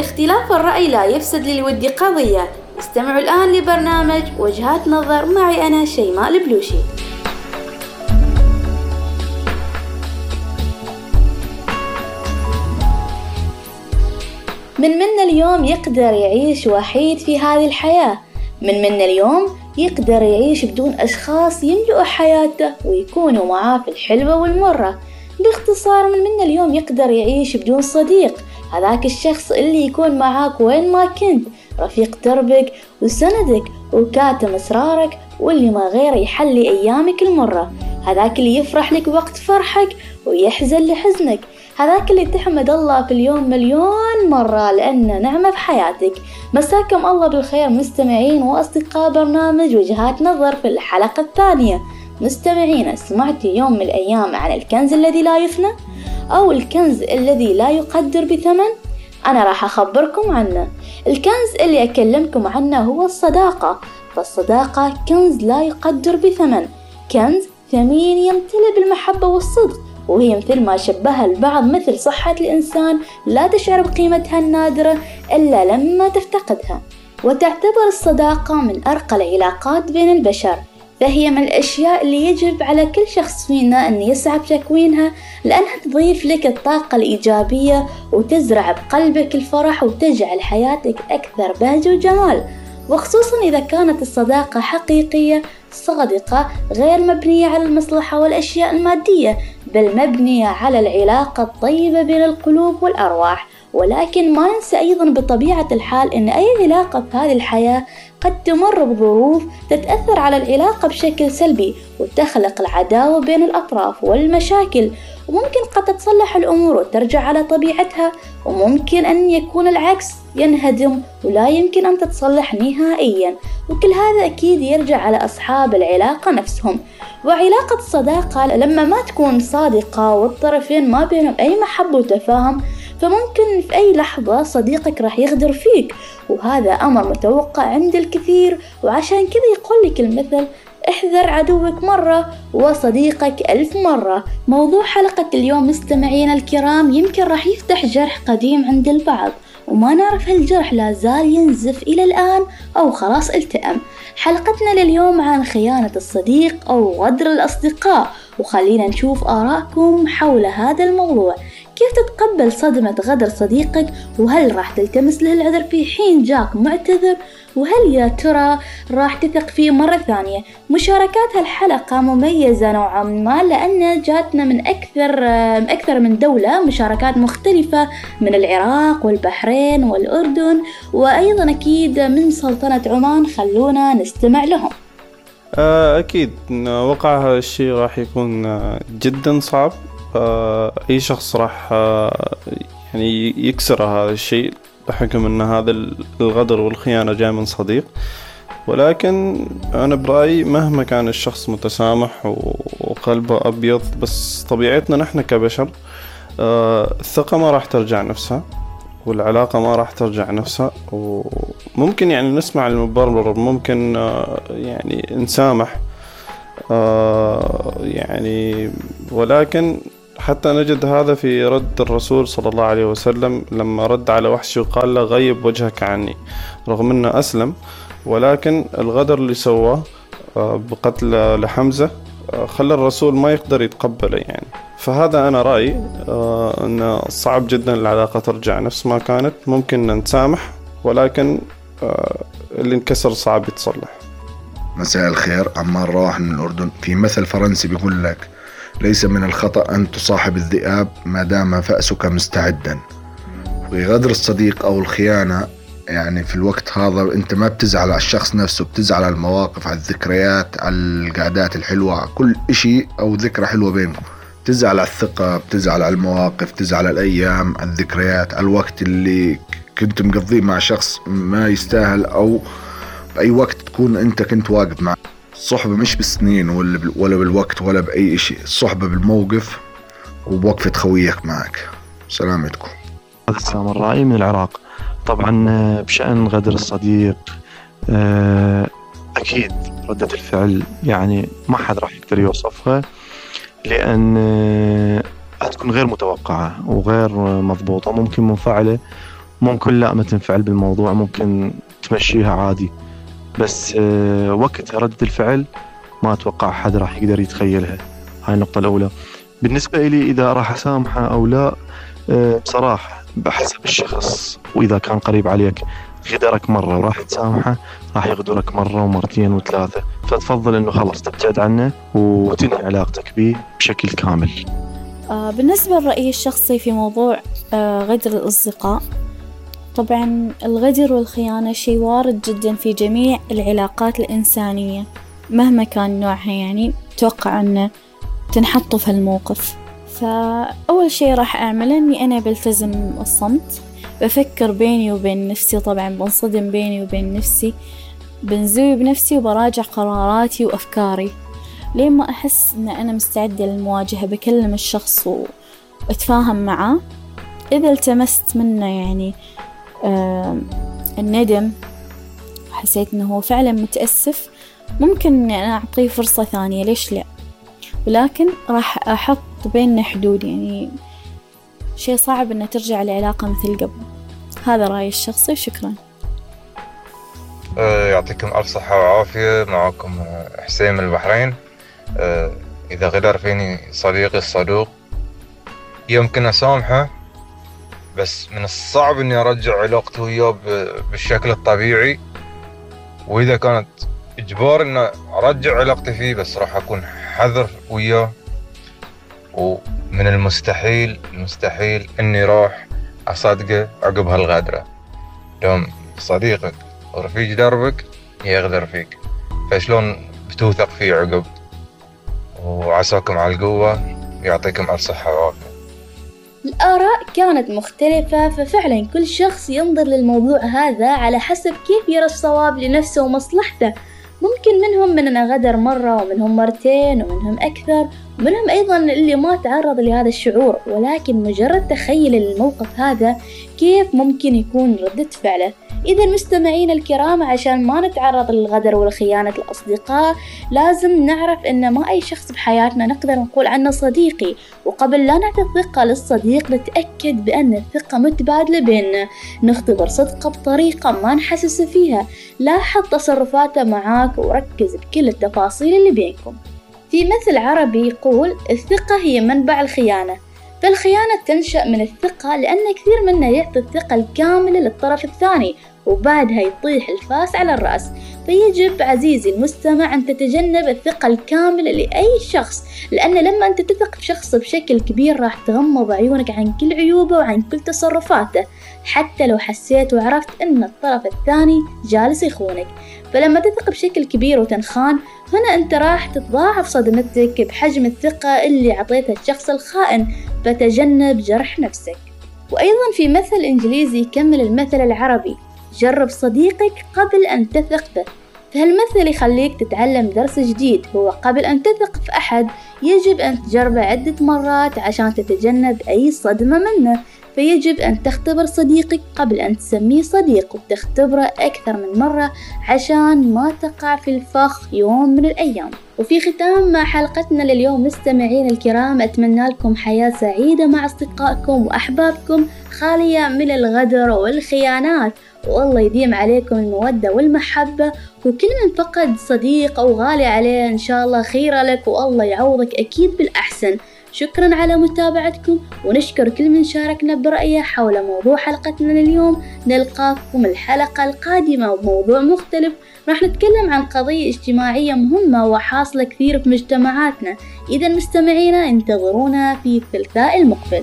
اختلاف الرأي لا يفسد للود قضية. استمعوا الآن لبرنامج وجهات نظر. معي أنا شيماء البلوشي. من منا اليوم يقدر يعيش وحيد في هذه الحياة؟ من منا اليوم يقدر يعيش بدون أشخاص يملؤوا حياته ويكونوا معاه في الحلوة والمرة. باختصار من منا اليوم يقدر يعيش بدون صديق هذاك الشخص اللي يكون معاك وين ما كنت رفيق دربك وسندك وكاتم أسرارك واللي ما غير يحلي أيامك المرة. هذاك اللي يفرح لك وقت فرحك ويحزن لحزنك. هذاك اللي تحمد الله في اليوم مليون مرة لأنه نعمة في حياتك. مساكم الله بالخير مستمعين وأصدقاء برنامج وجهات نظر في الحلقة الثانية. مستمعين سمعتي يوم من الأيام عن الكنز الذي لا يفنى؟ أو الكنز الذي لا يقدر بثمن؟ أنا راح أخبركم عنه. الكنز اللي أكلمكم عنه هو الصداقة. فالصداقة كنز لا يقدر بثمن. كنز ثمين يمتلئ بالمحبة والصدق وهي مثل ما شبهها البعض مثل صحة الإنسان لا تشعر بقيمتها النادرة إلا لما تفتقدها. وتعتبر الصداقة من أرقى العلاقات بين البشر. فهي من الأشياء اللي يجب على كل شخص فينا أن يسعى بتكوينها لأنها تضيف لك الطاقة الإيجابية وتزرع بقلبك الفرح وتجعل حياتك أكثر بهجة وجمال. وخصوصا إذا كانت الصداقة حقيقية صادقة غير مبنية على المصلحة والأشياء المادية بل مبنية على العلاقة الطيبة بين القلوب والأرواح. ولكن ما ننسى أيضا بطبيعة الحال أن أي علاقة في هذه الحياة قد تمر بظروف تتأثر على العلاقة بشكل سلبي وتخلق العداوة بين الأطراف والمشاكل. وممكن قد تتصلح الأمور وترجع على طبيعتها وممكن أن يكون العكس ينهدم ولا يمكن أن تتصلح نهائيا. وكل هذا أكيد يرجع على أصحاب العلاقة نفسهم. وعلاقة الصداقة لما ما تكون صادقة والطرفين ما بينهم أي محبة وتفاهم فممكن في أي لحظة صديقك راح يغدر فيك وهذا أمر متوقع عند الكثير وعشان كذا يقول لك المثل احذر عدوك مرة وصديقك ألف مرة. موضوع حلقة اليوم مستمعينا الكرام يمكن راح يفتح جرح قديم عند البعض وما نعرف هالجرح لا زال ينزف إلى الآن أو خلاص التئم. حلقتنا لليوم عن خيانة الصديق أو غدر الأصدقاء وخلينا نشوف آراءكم حول هذا الموضوع. كيف تتقبل صدمة غدر صديقك؟ وهل راح تلتمس له العذر في حين جاك معتذر؟ وهل يا ترى راح تثق فيه مرة ثانية؟ مشاركات هالحلقة مميزة نوعا ما لأن جاتنا من أكثر أكثر من دولة مشاركات مختلفة من العراق والبحرين والأردن وأيضا أكيد من سلطنة عمان. خلونا نستمع لهم. آه، أكيد. وقع هذا الشيء راح يكون جدا صعب. آه، أي شخص راح آه، يعني يكسر هذا الشيء بحكم أن هذا الغدر والخيانة جاي من صديق. ولكن أنا برأيي مهما كان الشخص متسامح وقلبه أبيض بس طبيعتنا نحن كبشر آه، الثقة ما راح ترجع نفسها والعلاقة ما راح ترجع نفسها وممكن يعني نسمع المبرر ممكن يعني نسامح يعني ولكن حتى نجد هذا في رد الرسول صلى الله عليه وسلم لما رد على وحش وقال له غيب وجهك عني رغم إنه أسلم ولكن الغدر اللي سواه آه، بقتل لحمزة آه، خلى الرسول ما يقدر يتقبله يعني. فهذا أنا رأيي آه، أنه صعب جدا العلاقة ترجع نفس ما كانت ممكن نسامح ولكن اللي انكسر صعب يتصلح. مساء الخير عمار رواح من الأردن. في مثل فرنسي بيقول لك ليس من الخطأ أن تصاحب الذئاب ما دام فأسك مستعدا. في غدر الصديق أو الخيانة يعني في الوقت هذا أنت ما بتزعل على الشخص نفسه بتزعل على المواقف على الذكريات على القعدات الحلوة كل إشي أو ذكرى حلوة بينكم. بتزعل على الثقة بتزعل على المواقف بتزعل على الأيام على الذكريات على الوقت اللي كنت مقضيه مع شخص ما يستاهل أو بأي وقت تكون أنت كنت واقف معه. الصحبة مش بالسنين ولا ولا بالوقت ولا بأي شيء الصحبة بالموقف وبوقفة خويك معك. سلامتكم. سام الرأي من العراق. طبعا آه، بشأن غدر الصديق آه، أكيد ردة الفعل يعني ما حد راح يقدر يوصفها لأن آه، هتكون غير متوقعة وغير مضبوطة ممكن منفعلة ممكن لا ما تنفعل بالموضوع ممكن تمشيها عادي. بس آه، وقت ردة الفعل ما أتوقع حد راح يقدر يتخيلها. هاي النقطة الأولى. بالنسبة لي إذا راح أسامحه أو لا آه، بصراحة بحسب الشخص وإذا كان قريب عليك غدرك مرة وراح تسامحه راح يغدرك مرة ومرتين وثلاثة. فتفضل إنه خلاص تبتعد عنه وتنهي علاقتك به بشكل كامل. آه بالنسبة لرأيي الشخصي في موضوع غدر الأصدقاء طبعا الغدر والخيانة شيء وارد جدا في جميع العلاقات الإنسانية مهما كان نوعها يعني أتوقع أنه تنحطوا في الموقف. فأول شي راح أعمله إني أنا بلتزم الصمت بفكر بيني وبين نفسي طبعا بنصدم بيني وبين نفسي بنزوي بنفسي وبراجع قراراتي وأفكاري لين ما أحس إن أنا مستعدة للمواجهة بكلم الشخص وأتفاهم معاه. إذا التمست منه يعني الندم. حسيت إنه هو فعلا متأسف. ممكن إني أنا أعطيه فرصة ثانية ليش لأ؟ ولكن راح أحط بيننا حدود يعني شي صعب إنه ترجع العلاقة مثل قبل. هذا رأيي الشخصي وشكرا. أه، يعطيكم ألف صحة وعافية. معكم حسين من البحرين. أه، إذا غدر فيني صديقي الصدوق. يمكن أسامحه. بس من الصعب إني أرجع علاقتي وياه بالشكل الطبيعي. وإذا كانت إجبار إن أرجع علاقتي فيه بس راح أكون حذر وياه. ومن المستحيل المستحيل إني راح أصدقه عقب هالغدرة يوم صديقك ورفيق دربك يغدر فيك. فشلون بتوثق فيه عقب؟ وعساكم على القوة يعطيكم ألف صحة وعافية. الآراء كانت مختلفة ففعلا كل شخص ينظر للموضوع هذا على حسب كيف يرى الصواب لنفسه ومصلحته. ممكن منهم من غدر مرة ومنهم مرتين ومنهم أكثر ومنهم أيضا اللي ما تعرض لهذا الشعور. ولكن مجرد تخيل الموقف هذا كيف ممكن يكون ردة فعله. إذا المستمعين الكرام عشان ما نتعرض للغدر والخيانة الأصدقاء لازم نعرف أن ما أي شخص بحياتنا نقدر نقول عنه صديقي. وقبل لا نعطي الثقة للصديق نتأكد بأن الثقة متبادلة بيننا. نختبر صدقه بطريقة ما نحسس فيها. لاحظ تصرفاته معاك وركز بكل التفاصيل اللي بينكم. في مثل عربي يقول الثقة هي منبع الخيانة فالخيانة تنشأ من الثقة لأن كثير منا يعطي الثقة الكاملة للطرف الثاني. وبعدها يطيح الفاس على الرأس. فيجب عزيزي المستمع أن تتجنب الثقة الكاملة لأي شخص لأن لما أنت تثق في شخص بشكل كبير راح تغمض عيونك عن كل عيوبه وعن كل تصرفاته حتى لو حسيت وعرفت أن الطرف الثاني جالس يخونك. فلما تثق بشكل كبير وتنخان هنا أنت راح تتضاعف صدمتك بحجم الثقة اللي عطيتها الشخص الخائن. فتجنب جرح نفسك. وأيضا في مثل إنجليزي يكمل المثل العربي جرب صديقك قبل أن تثق به. فهالمثل يخليك تتعلم درس جديد. هو قبل أن تثق في أحد يجب أن تجربه عدة مرات عشان تتجنب أي صدمة منه. فيجب أن تختبر صديقك قبل أن تسميه صديق وتختبره أكثر من مرة عشان ما تقع في الفخ يوم من الأيام. وفي ختام مع حلقتنا لليوم مستمعين الكرام أتمنى لكم حياة سعيدة مع أصدقائكم وأحبابكم خالية من الغدر والخيانات. والله يديم عليكم المودة والمحبة وكل من فقد صديق أو غالي عليه إن شاء الله خير لك والله يعوضك أكيد بالأحسن. شكرا على متابعتكم ونشكر كل من شاركنا برأيه حول موضوع حلقتنا لليوم. نلقاكم الحلقة القادمة بموضوع مختلف. راح نتكلم عن قضية اجتماعية مهمة وحاصلة كثير في مجتمعاتنا. إذا مستمعينا انتظرونا في الثلاثاء المقبل.